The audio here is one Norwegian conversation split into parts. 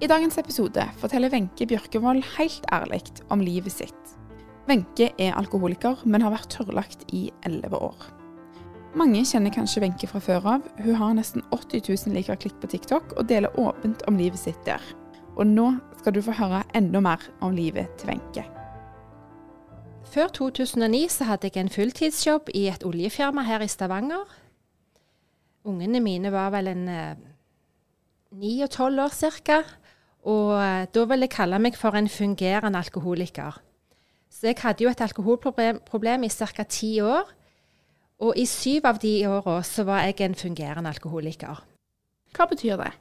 I dagens episode forteller Wenche Bjørkevold helt ærlig om livet sitt. Wenche er alkoholiker, men har vært tørrlagt i elleve år. Mange kjenner kanskje Wenche fra før av. Hun har nesten 80 000 liker klikk på TikTok og deler åpent om livet sitt der. Og nå skal du få høre enda mer om livet til Wenche. Før 2009 så hadde jeg en fulltidsjobb i et oljefirma her i Stavanger. Ungene mine var vel en eh, ni og tolv år ca. Og eh, da vil jeg kalle meg for en fungerende alkoholiker. Så jeg hadde jo et alkoholproblem i ca. ti år. Og i syv av de åra så var jeg en fungerende alkoholiker. Hva betyr det?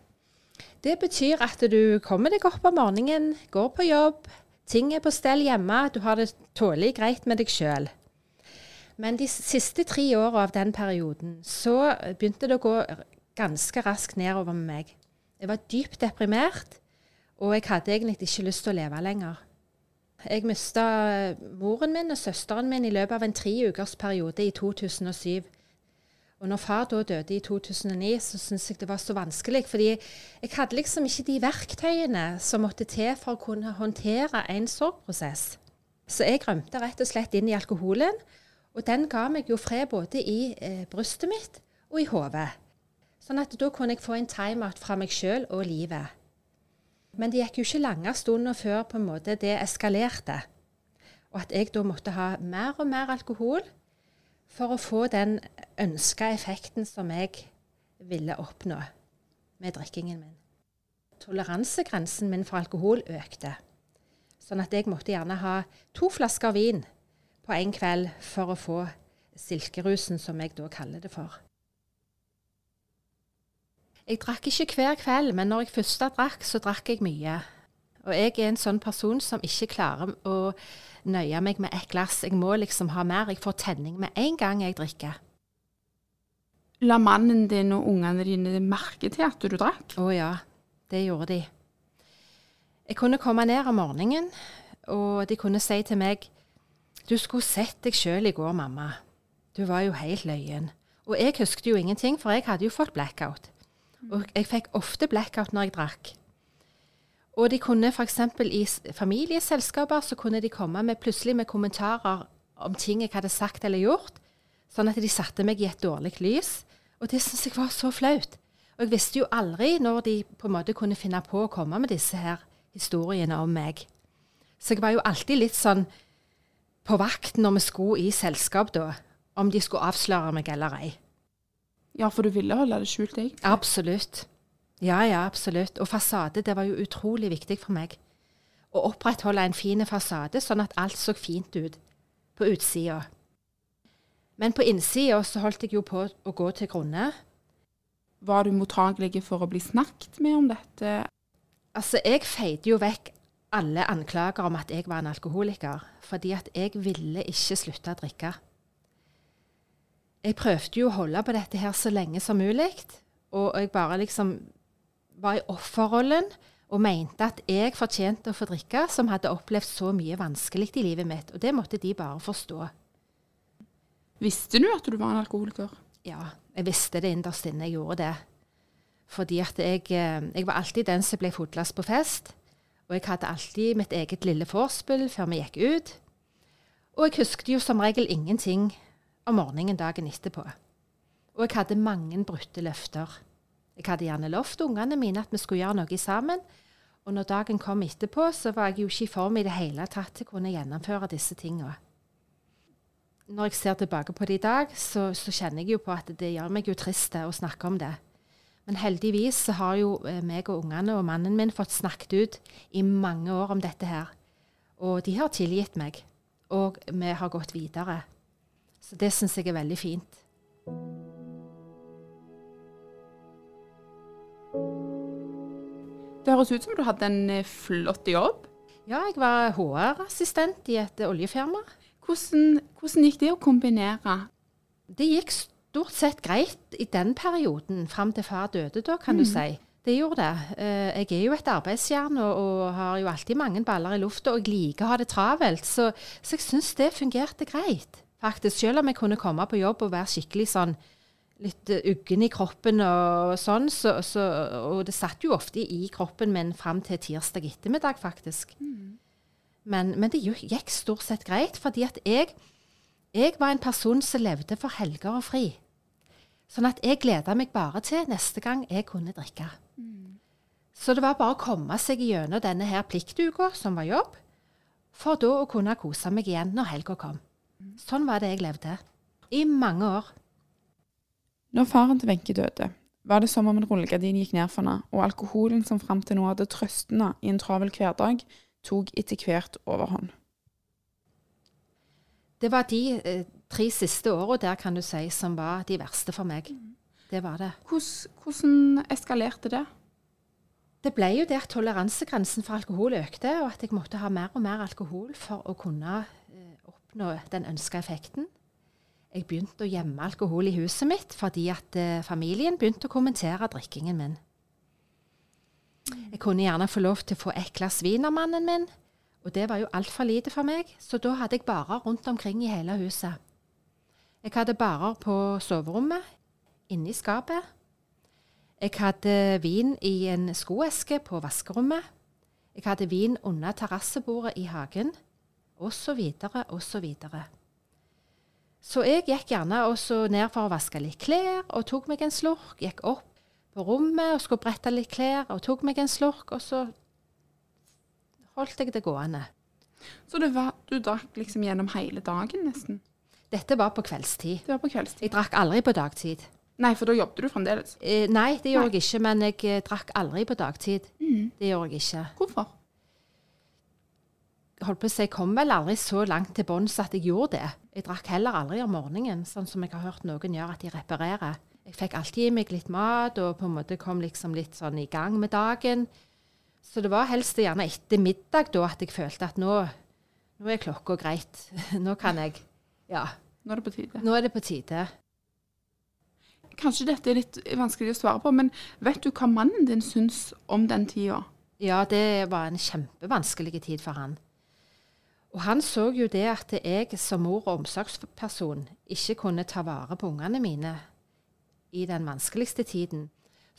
Det betyr at du kommer deg opp om morgenen, går på jobb, ting er på stell hjemme, du har det tålelig greit med deg sjøl. Men de siste tre åra av den perioden så begynte det å gå ganske raskt nedover med meg. Jeg var dypt deprimert, og jeg hadde egentlig ikke lyst til å leve lenger. Jeg mista moren min og søsteren min i løpet av en tre ukers periode i 2007. Og når far da døde i 2009, så syntes jeg det var så vanskelig. Fordi jeg hadde liksom ikke de verktøyene som måtte til for å kunne håndtere en sorgprosess. Så jeg rømte rett og slett inn i alkoholen. Og den ga meg jo fred både i eh, brystet mitt og i hodet. Sånn at da kunne jeg få en timeout fra meg sjøl og livet. Men det gikk jo ikke lange stunder før på en måte det eskalerte. Og at jeg da måtte ha mer og mer alkohol for å få den ønska effekten som jeg ville oppnå med drikkingen min. Toleransegrensen min for alkohol økte. Sånn at jeg måtte gjerne ha to flasker vin på en kveld for å få silkerusen, som jeg da kaller det for. Jeg drakk ikke hver kveld, men når jeg først drakk, så drakk jeg mye. Og jeg er en sånn person som ikke klarer å nøye meg med ett glass. Jeg må liksom ha mer. Jeg får tenning med en gang jeg drikker. La mannen din og ungene dine merke til at du drakk? Å ja, det gjorde de. Jeg kunne komme ned om morgenen, og de kunne si til meg Du skulle sett deg sjøl i går, mamma. Du var jo helt løyen. Og jeg husket jo ingenting, for jeg hadde jo fått blackout. Og jeg fikk ofte blackout når jeg drakk. Og de kunne f.eks. i familieselskaper så kunne de komme med plutselig med kommentarer om ting jeg hadde sagt eller gjort, sånn at de satte meg i et dårlig lys. Og det syntes jeg var så flaut. Og jeg visste jo aldri når de på en måte kunne finne på å komme med disse her historiene om meg. Så jeg var jo alltid litt sånn på vakt når vi skulle i selskap da, om de skulle avsløre meg eller ei. Ja, for du ville holde det skjult, jeg. Absolutt. Ja, ja, absolutt. Og fasade, det var jo utrolig viktig for meg. Å opprettholde en fin fasade, sånn at alt så fint ut på utsida. Men på innsida så holdt jeg jo på å gå til grunne. Var du mottagelig for å bli snakket med om dette? Altså, jeg feide jo vekk alle anklager om at jeg var en alkoholiker, fordi at jeg ville ikke slutte å drikke. Jeg prøvde jo å holde på dette her så lenge som mulig, og jeg bare liksom var i offerrollen og mente at jeg fortjente å få drikke, som hadde opplevd så mye vanskelig i livet mitt. Og det måtte de bare forstå. Visste du at du var en alkoholiker? Ja, jeg visste det innerst inne. Jeg gjorde det. Fordi at jeg, jeg var alltid den som ble fotlast på fest. Og jeg hadde alltid mitt eget lille vorspiel før vi gikk ut. Og jeg husket jo som regel ingenting om morgenen dagen etterpå. Og jeg hadde mange brutte løfter. Jeg hadde gjerne lovt ungene mine at vi skulle gjøre noe sammen. Og når dagen kom etterpå, så var jeg jo ikke i form i det hele tatt til å kunne gjennomføre disse tingene. Når jeg ser tilbake på det i dag, så, så kjenner jeg jo på at det gjør meg jo trist å snakke om det. Men heldigvis så har jo eh, meg og ungene og mannen min fått snakket ut i mange år om dette her. Og de har tilgitt meg. Og vi har gått videre. Så det syns jeg er veldig fint. Det høres ut som du hadde en eh, flott jobb. Ja, jeg var HR-assistent i et oljefirma. Hvordan, hvordan gikk det å kombinere? Det gikk stort sett greit i den perioden, fram til far døde, da, kan du si. Det gjorde det. Eh, Jeg er jo et arbeidsjern og, og har jo alltid mange baller i lufta, og jeg liker å ha det travelt. Så, så jeg syns det fungerte greit, faktisk. Selv om jeg kunne komme på jobb og være skikkelig sånn litt eh, uggen i kroppen og sånn, så, så, og det satt jo ofte i kroppen min fram til tirsdag ettermiddag, faktisk. Men, men det gikk stort sett greit, fordi at jeg, jeg var en person som levde for helger og fri. Sånn at jeg gleda meg bare til neste gang jeg kunne drikke. Så det var bare å komme seg gjennom denne her pliktuka, som var jobb, for da å kunne kose meg igjen når helga kom. Sånn var det jeg levde. I mange år. Når faren til Wenche døde, var det som om en rullegardin gikk ned for henne, og alkoholen som fram til nå hadde trøstet henne i en travel hverdag, tok etter hvert overhånd. Det var de eh, tre siste åra der, kan du si, som var de verste for meg. Det var det. Hvordan, hvordan eskalerte det? Det ble jo at toleransegrensen for alkohol økte, og at jeg måtte ha mer og mer alkohol for å kunne oppnå den ønska effekten. Jeg begynte å gjemme alkohol i huset mitt fordi at eh, familien begynte å kommentere drikkingen min. Jeg kunne gjerne få lov til å få et glass vin av mannen min, og det var jo altfor lite for meg, så da hadde jeg barer rundt omkring i hele huset. Jeg hadde barer på soverommet, inne i skapet. Jeg hadde vin i en skoeske på vaskerommet. Jeg hadde vin under terrassebordet i hagen, osv., osv. Så så jeg gikk gjerne også ned for å vaske litt klær, og tok meg en slurk. Gikk opp på rommet og skulle brette litt klær, og tok meg en slurk, og så holdt jeg det gående. Så det var, du drakk liksom gjennom hele dagen nesten? Dette var på kveldstid. Det var på kveldstid? Jeg drakk aldri på dagtid. Nei, for da jobbet du fremdeles? Eh, nei, det gjorde Nei. jeg ikke, men jeg eh, drakk aldri på dagtid. Det gjorde jeg ikke. Hvorfor? Holdt på å si, kom vel aldri så langt til bunns at jeg gjorde det. Jeg drakk heller aldri om morgenen, sånn som jeg har hørt noen gjøre, at de reparerer. Jeg fikk alltid i meg litt mat, og på en måte kom liksom litt sånn i gang med dagen. Så det var helst gjerne etter middag da at jeg følte at nå, nå er klokka greit. Nå kan jeg Ja, Nå er det på tide. nå er det på tide. Kanskje dette er litt vanskelig å svare på, men vet du hva mannen din syns om den tida? Ja, det var en kjempevanskelig tid for han. Og han så jo det at jeg som mor og omsorgsperson ikke kunne ta vare på ungene mine i den vanskeligste tiden.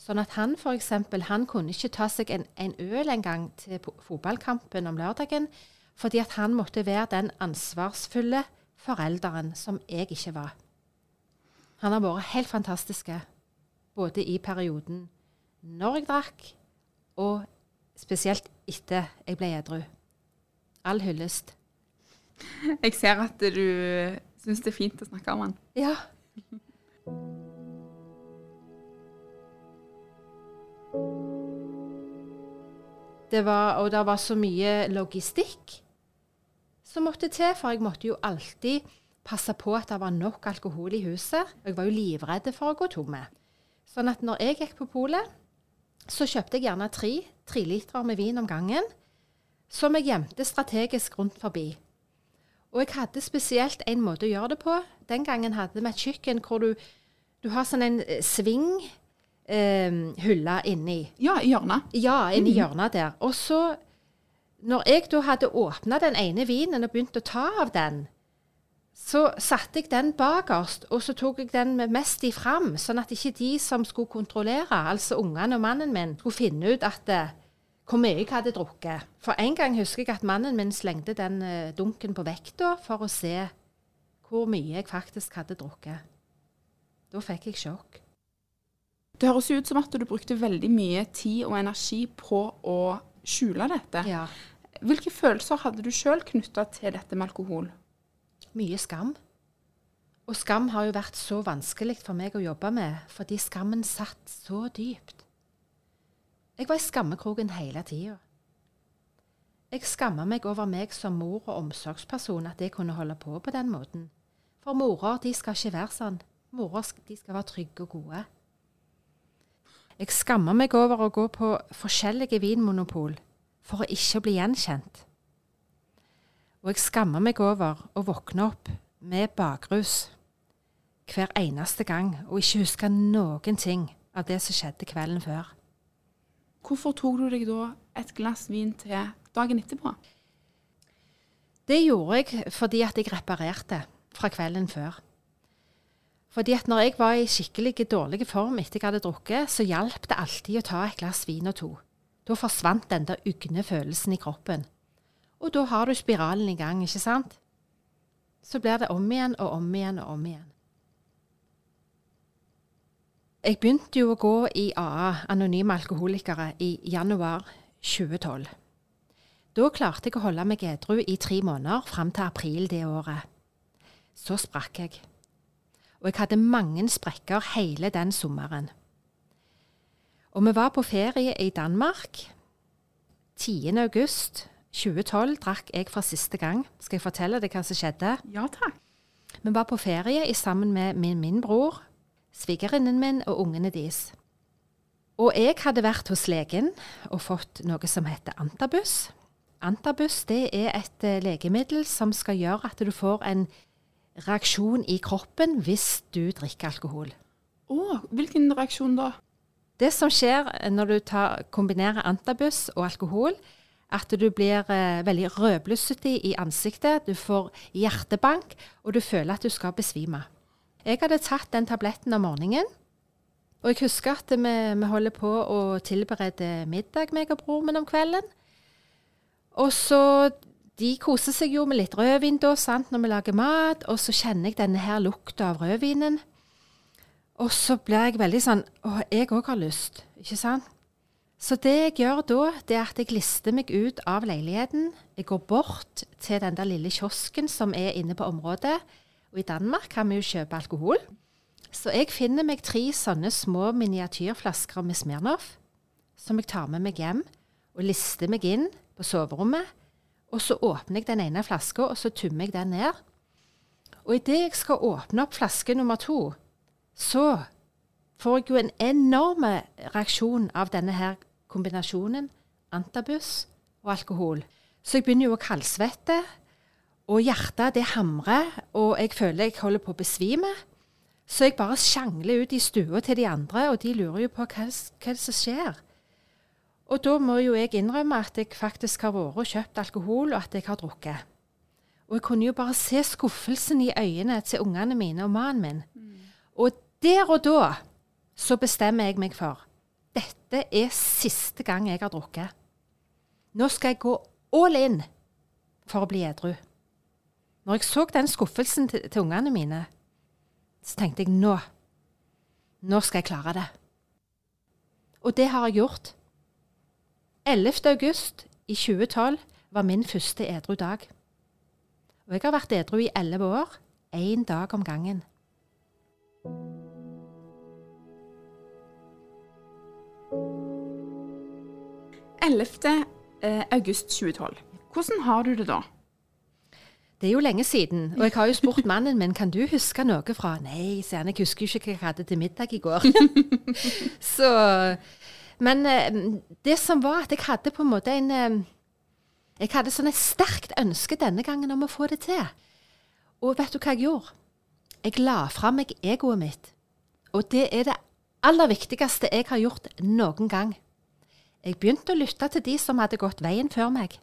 Sånn at han f.eks. han kunne ikke ta seg en, en øl en gang til fotballkampen om lørdagen, fordi at han måtte være den ansvarsfulle forelderen som jeg ikke var. Han har vært helt fantastisk, både i perioden når jeg drakk, og spesielt etter jeg ble edru. All hyllest. Jeg ser at du syns det er fint å snakke om han. Ja. Det var, og det var så mye logistikk som måtte til, for jeg måtte jo alltid passe på at det var nok alkohol i huset. Jeg var jo livredd for å gå tomme. Sånn at når jeg gikk på polet, så kjøpte jeg gjerne tre, tre liter med vin om gangen, som jeg gjemte strategisk rundt forbi. Og jeg hadde spesielt en måte å gjøre det på. Den gangen hadde vi et kjøkken hvor du, du har sånn en eh, sving eh, hylle inni. Ja, i hjørnet. Ja, inni hjørnet der. Og så, når jeg da hadde åpna den ene vinen og begynt å ta av den, så satte jeg den bakerst, og så tok jeg den mest i fram, sånn at ikke de som skulle kontrollere, altså ungene og mannen min, skulle finne ut at eh, hvor mye jeg hadde drukket. For en gang husker jeg at mannen min slengte den eh, dunken på vekta for å se hvor mye jeg faktisk hadde drukket. Da fikk jeg sjokk. Det høres ut som at du brukte veldig mye tid og energi på å skjule dette. Ja. Hvilke følelser hadde du sjøl knytta til dette med alkohol? Mye skam. Og skam har jo vært så vanskelig for meg å jobbe med, fordi skammen satt så dypt. Jeg var i skammekroken hele tida. Jeg skamma meg over meg som mor og omsorgsperson at jeg kunne holde på på den måten. For morer de skal ikke være sånn. Morer de skal være trygge og gode. Jeg skammer meg over å gå på forskjellige vinmonopol for å ikke bli gjenkjent. Og jeg skammer meg over å våkne opp med bakrus hver eneste gang og ikke huske noen ting av det som skjedde kvelden før. Hvorfor tok du deg da et glass vin til dagen etterpå? Det gjorde jeg fordi at jeg reparerte fra kvelden før. Fordi at når jeg var i skikkelig dårlig form etter jeg hadde drukket, så hjalp det alltid å ta et glass vin og to. Da forsvant den der ugne følelsen i kroppen. Og da har du spiralen i gang, ikke sant? Så blir det om igjen og om igjen og om igjen. Jeg begynte jo å gå i AA, Anonyme alkoholikere, i januar 2012. Da klarte jeg å holde meg edru i tre måneder fram til april det året. Så sprakk jeg. Og jeg hadde mange sprekker hele den sommeren. Og vi var på ferie i Danmark. 10. august 2012 drakk jeg for siste gang. Skal jeg fortelle deg hva som skjedde? Ja takk. Vi var på ferie sammen med min, min bror, svigerinnen min og ungene deres. Og jeg hadde vært hos legen og fått noe som heter antabus. Antabus det er et uh, legemiddel som skal gjøre at du får en reaksjon i kroppen hvis du drikker alkohol. Å, hvilken reaksjon da? Det som skjer når du tar, kombinerer antabus og alkohol, at du blir eh, veldig rødblussete i ansiktet, du får hjertebank, og du føler at du skal besvime. Jeg hadde tatt den tabletten om morgenen. Og jeg husker at vi, vi holder på å tilberede middag, meg og broren min, om kvelden. Og så De koser seg jo med litt rødvin da, sant, når vi lager mat. Og så kjenner jeg denne her lukta av rødvinen. Og så blir jeg veldig sånn Å, jeg òg har lyst. Ikke sant? Så det jeg gjør da, det er at jeg lister meg ut av leiligheten. Jeg går bort til den der lille kiosken som er inne på området. Og i Danmark kan vi jo kjøpe alkohol. Så jeg finner meg tre sånne små miniatyrflasker med Smirnov som jeg tar med meg hjem og lister meg inn på soverommet. Og så åpner jeg den ene flaska, og så tummer jeg den ned. Og idet jeg skal åpne opp flaske nummer to, så får jeg jo en enorm reaksjon av denne her kombinasjonen antabus og alkohol. Så jeg begynner jo å kaldsvette. Og hjertet det hamrer, og jeg føler jeg holder på å besvime. Så jeg bare sjangler ut i stua til de andre, og de lurer jo på hva, hva som skjer. Og da må jo jeg innrømme at jeg faktisk har vært og kjøpt alkohol, og at jeg har drukket. Og jeg kunne jo bare se skuffelsen i øynene til ungene mine og mannen min. Mm. Og der og da så bestemmer jeg meg for dette er siste gang jeg har drukket. Nå skal jeg gå all in for å bli edru. Når jeg så den skuffelsen til, til ungene mine, så tenkte jeg nå Nå skal jeg klare det. Og det har jeg gjort. 11. august i 2012 var min første edru dag. Og jeg har vært edru i elleve år, én dag om gangen. «11. august 2012. Hvordan har du det da? Det er jo lenge siden, og jeg har jo spurt mannen min kan du huske noe fra Nei, sier han, jeg husker jo ikke hva jeg hadde til middag i går. så, men eh, det som var at jeg hadde på en måte en eh, Jeg hadde sånn et sterkt ønske denne gangen om å få det til. Og vet du hva jeg gjorde? Jeg la fra meg egoet mitt. Og det er det aller viktigste jeg har gjort noen gang. Jeg begynte å lytte til de som hadde gått veien før meg.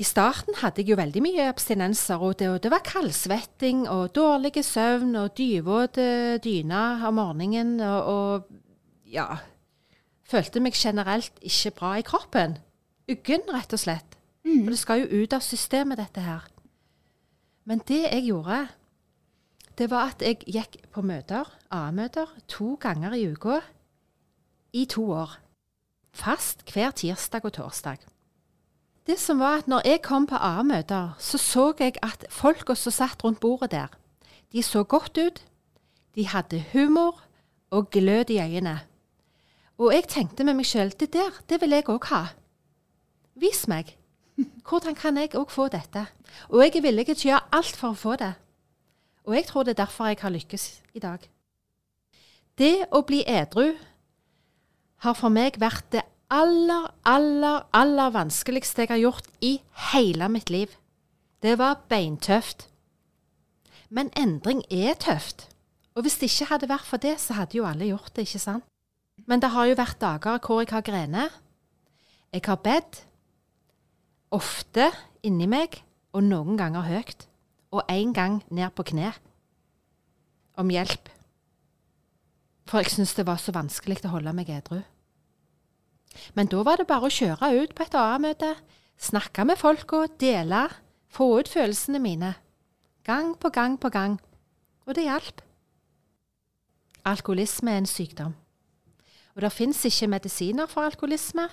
I starten hadde jeg jo veldig mye abstinenser, og det, og det var kaldsvetting og dårlig søvn og dyvåte dyner om morgenen og, og ja Følte meg generelt ikke bra i kroppen. Uggen, rett og slett. Mm. For det skal jo ut av systemet, dette her. Men det jeg gjorde, det var at jeg gikk på møter, A-møter, to ganger i uka i to år. Fast hver tirsdag og torsdag. Det som var at når jeg kom på A-møter, så så jeg at folka som satt rundt bordet der, de så godt ut, de hadde humor og glød i øynene. Og jeg tenkte med meg sjøl det der, det vil jeg òg ha. Vis meg. Hvordan kan jeg òg få dette? Og jeg er villig til å gjøre alt for å få det. Og jeg tror det er derfor jeg har lykkes i dag. Det å bli edru har for meg vært det aller, aller, aller vanskeligste jeg har gjort i hele mitt liv. Det var beintøft. Men endring er tøft. Og hvis det ikke hadde vært for det, så hadde jo alle gjort det, ikke sant? Men det har jo vært dager hvor jeg har grener. Jeg har bedt. Ofte inni meg, og noen ganger høyt. Og én gang ned på kne. Om hjelp. For jeg syns det var så vanskelig å holde meg edru. Men da var det bare å kjøre ut på et AA-møte, snakke med folka, dele, få ut følelsene mine. Gang på gang på gang. Og det hjalp. Alkoholisme er en sykdom. Og det fins ikke medisiner for alkoholisme.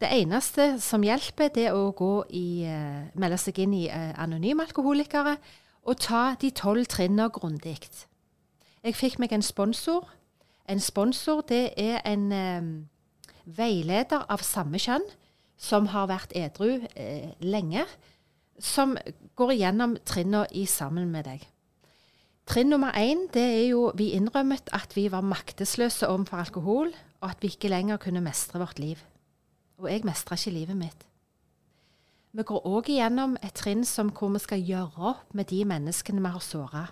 Det eneste som hjelper, det er å gå i, uh, melde seg inn i uh, Anonyme alkoholikere og ta de tolv trinnene grundig. Jeg fikk meg en sponsor. En sponsor det er en um, veileder av samme kjønn som har vært edru eh, lenge, som går igjennom trinnene sammen med deg. Trinn nummer én det er jo vi innrømmet at vi var maktesløse overfor alkohol, og at vi ikke lenger kunne mestre vårt liv. Og jeg mestra ikke livet mitt. Vi går òg igjennom et trinn som hvor vi skal gjøre opp med de menneskene vi har såra.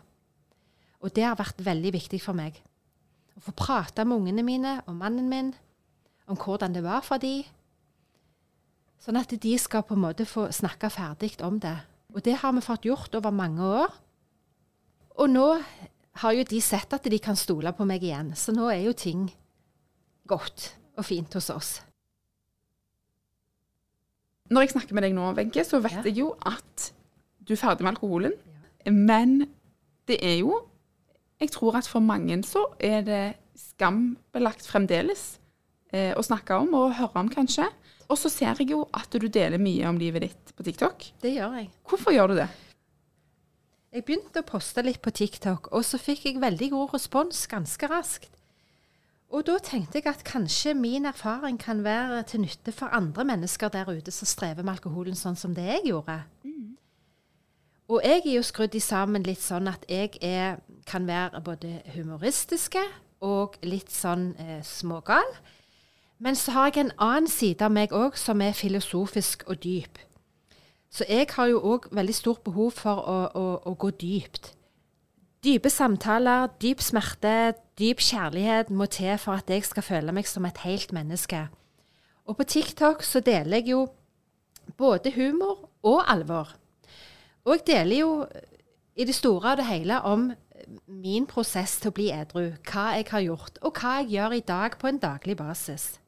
Og det har vært veldig viktig for meg. Å få prate med ungene mine og mannen min om hvordan det var for dem. sånn at de skal på en måte få snakke ferdig om det. Og det har vi fått gjort over mange år. Og nå har jo de sett at de kan stole på meg igjen, så nå er jo ting godt og fint hos oss. Når jeg snakker med deg nå, Wenche, så vet Ja. jeg jo at du er ferdig med alkoholen. Men det er jo Jeg tror at for mange så er det skambelagt fremdeles eh, å snakke om og høre om, kanskje. Og så ser jeg jo at du deler mye om livet ditt på TikTok. Det gjør jeg. Hvorfor gjør du det? Jeg begynte å poste litt på TikTok, og så fikk jeg veldig god respons ganske raskt. Og da tenkte jeg at kanskje min erfaring kan være til nytte for andre mennesker der ute som strever med alkoholen sånn som det jeg gjorde. Og jeg er jo skrudd i sammen litt sånn at jeg er, kan være både humoristiske og litt sånn eh, smågal. Men så har jeg en annen side av meg òg som er filosofisk og dyp. Så jeg har jo òg veldig stort behov for å, å, å gå dypt. Dype samtaler, dyp smerte, dyp kjærlighet må til for at jeg skal føle meg som et helt menneske. Og på TikTok så deler jeg jo både humor og alvor. Og jeg deler jo i det store og det hele om min prosess til å bli edru, hva jeg har gjort, og hva jeg gjør i dag på en daglig basis.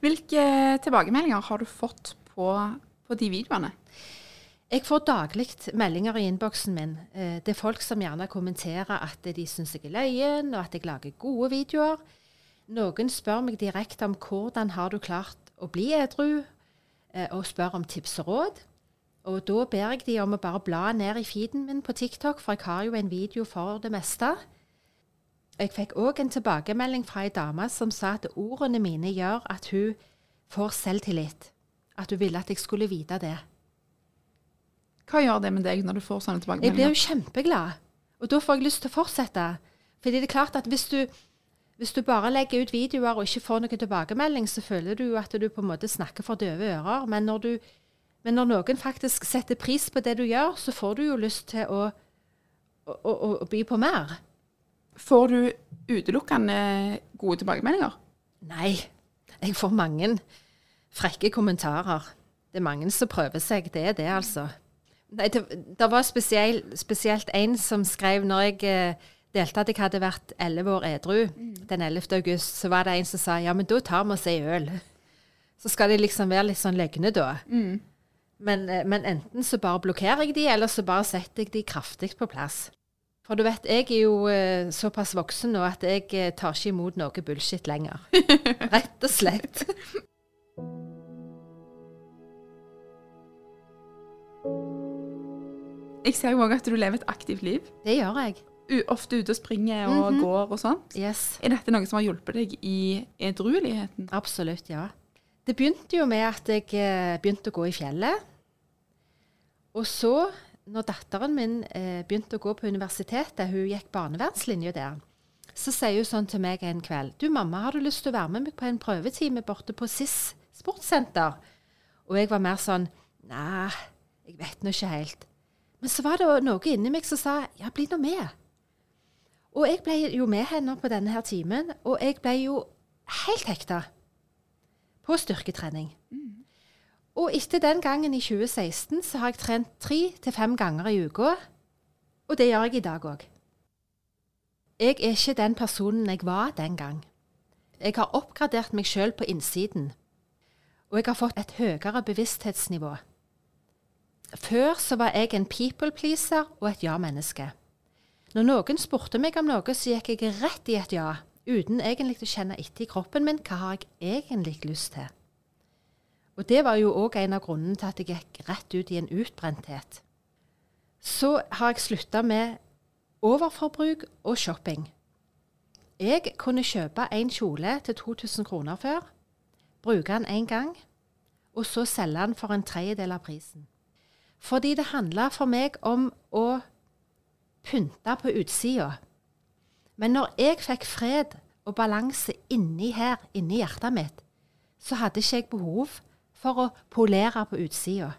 Hvilke tilbakemeldinger har du fått på, på de videoene? Jeg får daglig meldinger i innboksen min. Eh, Det er folk som gjerne kommenterer at de syns jeg er løyen, og at jeg lager gode videoer. Noen spør meg direkte om hvordan har du klart å bli edru, eh, og spør om tips og råd. Og da ber jeg de om å bare bla ned i feeden min på TikTok, for jeg har jo en video for det meste. Jeg fikk òg en tilbakemelding fra ei dame som sa at ordene mine gjør at hun får selvtillit. At hun ville at jeg skulle vite det. Hva gjør det med deg når du får sånne tilbakemeldinger? Jeg blir jo kjempeglad. Og da får jeg lyst til å fortsette. Fordi det er klart at hvis du, hvis du bare legger ut videoer og ikke får noen tilbakemelding, så føler du jo at du på en måte snakker for døve ører. Men når, du, men når noen faktisk setter pris på det du gjør, så får du jo lyst til å, å, å, å by på mer. Får du utelukkende gode tilbakemeldinger? Nei, jeg får mange frekke kommentarer. Det er mange som prøver seg. Det er det, altså. Nei, det, det var spesiell, spesielt en som skrev når jeg eh, delte at jeg hadde vært elleve år edru den 11. august, så var det en som sa ja, men da tar vi oss ei øl. Så skal de liksom være litt sånn løgne da. Men, eh, men enten så bare blokkerer jeg de, eller så bare setter jeg de kraftig på plass. For du vet, jeg er jo eh, såpass voksen nå at jeg eh, tar ikke imot noe bullshit lenger. Rett og slett. Jeg ser jo òg at du lever et aktivt liv. Det gjør jeg. U ofte ute og springer og går og sånt. Yes. Er dette noe som har hjulpet deg i edrueligheten? Absolutt, ja. Det begynte jo med at jeg eh, begynte å gå i fjellet. Og så når datteren min eh, begynte å gå på universitetet, hun gikk barnevernslinja der, så sier hun sånn til meg en kveld Du, mamma, har du lyst til å være med meg på en prøvetime borte på SIS sportssenter? Og jeg var mer sånn Nei, jeg vet nå ikke helt. Men så var det noe inni meg som sa ja, bli nå med. Og jeg ble jo med henne på denne her timen, og jeg ble jo helt hekta på styrketrening. Mm. Og etter den gangen i 2016 så har jeg trent tre til fem ganger i uka, og det gjør jeg i dag òg. Jeg er ikke den personen jeg var den gang. Jeg har oppgradert meg sjøl på innsiden, og jeg har fått et høyere bevissthetsnivå. Før så var jeg en people pleaser og et ja-menneske. Når noen spurte meg om noe, så gikk jeg rett i et ja, uten egentlig å kjenne etter i kroppen min hva har jeg egentlig lyst til. Og det var jo òg en av grunnene til at jeg gikk rett ut i en utbrenthet. Så har jeg slutta med overforbruk og shopping. Jeg kunne kjøpe en kjole til 2000 kroner før, bruke den én gang, og så selge den for en tredjedel av prisen. Fordi det handla for meg om å pynte på utsida. Men når jeg fikk fred og balanse inni her, inni hjertet mitt, så hadde ikke jeg behov for å polere på utsida.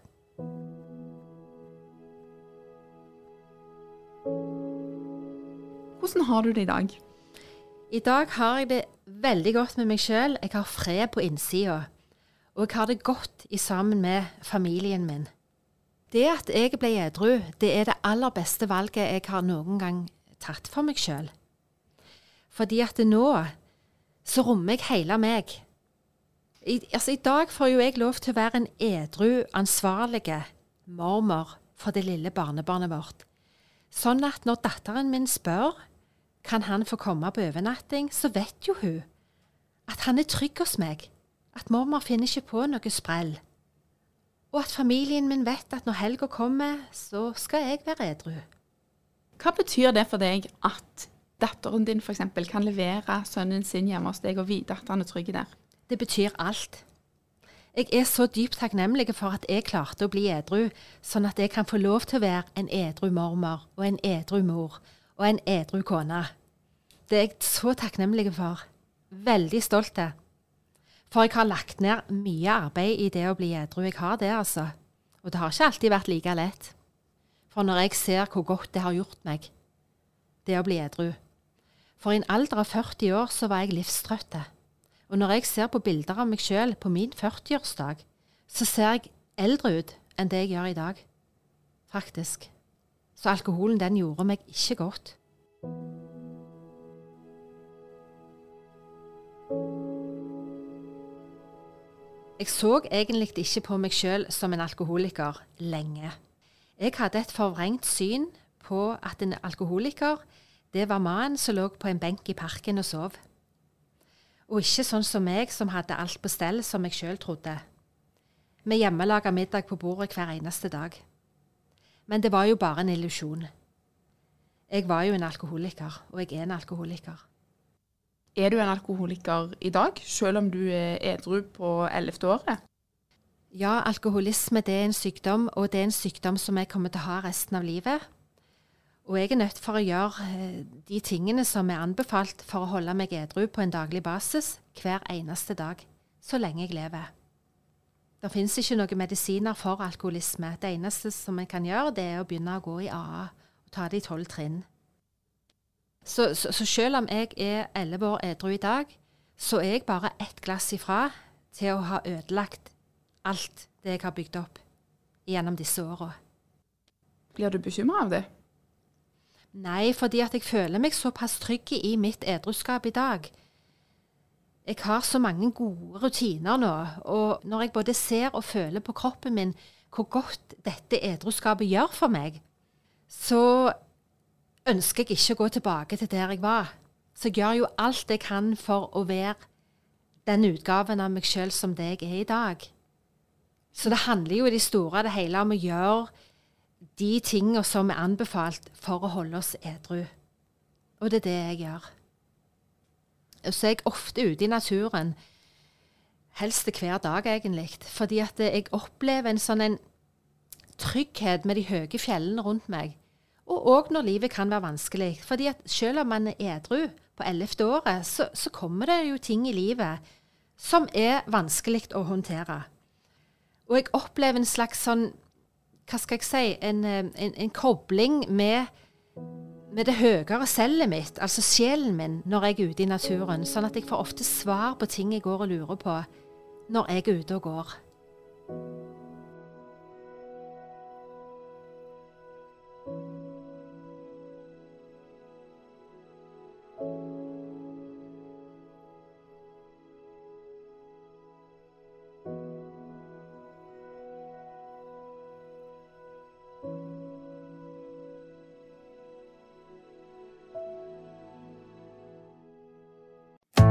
Hvordan har du det i dag? I dag har jeg det veldig godt med meg sjøl. Jeg har fred på innsida. Og jeg har det godt i sammen med familien min. Det at jeg ble edru, det er det aller beste valget jeg har noen gang tatt for meg sjøl. Fordi at nå så rommer jeg hele meg. I, altså, I dag får jo jeg lov til å være en edru, ansvarlig mormor for det lille barnebarnet vårt. Sånn at når datteren min spør kan han få komme på overnatting, så vet jo hun at han er trygg hos meg. At mormor finner ikke på noe sprell. Og at familien min vet at når helga kommer, så skal jeg være edru. Hva betyr det for deg at datteren din f.eks. kan levere sønnen sin hjemme hos deg og vite at han er trygg der? Det betyr alt. Jeg er så dypt takknemlig for at jeg klarte å bli edru, sånn at jeg kan få lov til å være en edru mormor og en edru mor og en edru kone. Det er jeg så takknemlig for. Veldig stolt av. For jeg har lagt ned mye arbeid i det å bli edru. Jeg har det, altså. Og det har ikke alltid vært like lett. For når jeg ser hvor godt det har gjort meg, det å bli edru For i en alder av 40 år så var jeg livstrøtt. Og når jeg ser på bilder av meg sjøl på min 40-årsdag, så ser jeg eldre ut enn det jeg gjør i dag. Faktisk. Så alkoholen, den gjorde meg ikke godt. Jeg så egentlig ikke på meg sjøl som en alkoholiker lenge. Jeg hadde et forvrengt syn på at en alkoholiker, det var mannen som lå på en benk i parken og sov. Og ikke sånn som meg, som hadde alt på stell, som jeg sjøl trodde. Med hjemmelaga middag på bordet hver eneste dag. Men det var jo bare en illusjon. Jeg var jo en alkoholiker, og jeg er en alkoholiker. Er du en alkoholiker i dag, selv om du er edru på ellevte året? Ja, alkoholisme det er en sykdom, og det er en sykdom som jeg kommer til å ha resten av livet. Og jeg er nødt for å gjøre eh, de tingene som er anbefalt for å holde meg edru på en daglig basis hver eneste dag, så lenge jeg lever. Det finnes ikke noen medisiner for alkoholisme. Det eneste som en kan gjøre, det er å begynne å gå i AA og ta det i tolv trinn. Så, så, så, selv om jeg er elleve år edru i dag, så er jeg bare ett glass ifra til å ha ødelagt alt det jeg har bygd opp gjennom disse åra. Blir du bekymra av det? Nei, fordi at jeg føler meg såpass trygg i mitt edruskap i dag. Jeg har så mange gode rutiner nå, og når jeg både ser og føler på kroppen min hvor godt dette edruskapet gjør for meg, så ønsker jeg ikke å gå tilbake til der jeg var. Så jeg gjør jo alt jeg kan for å være den utgaven av meg sjøl som det jeg er i dag. Så det handler jo i det store og det hele om å gjøre de tingene som er anbefalt for å holde oss edru. Og det er det jeg gjør. Så er jeg ofte ute i naturen, helst hver dag egentlig, fordi at jeg opplever en sånn en trygghet med de høye fjellene rundt meg. Og òg når livet kan være vanskelig. Fordi at selv om man er edru på ellevte året, så, så, kommer det jo ting i livet som er vanskelig å håndtere. Og jeg opplever en slags sånn Hva skal jeg si En, eh, en, en kobling med, med det høyere selvet mitt, altså sjelen min, når jeg er ute i naturen. Sånn at jeg får ofte svar på ting jeg går og lurer på når jeg er ute og går.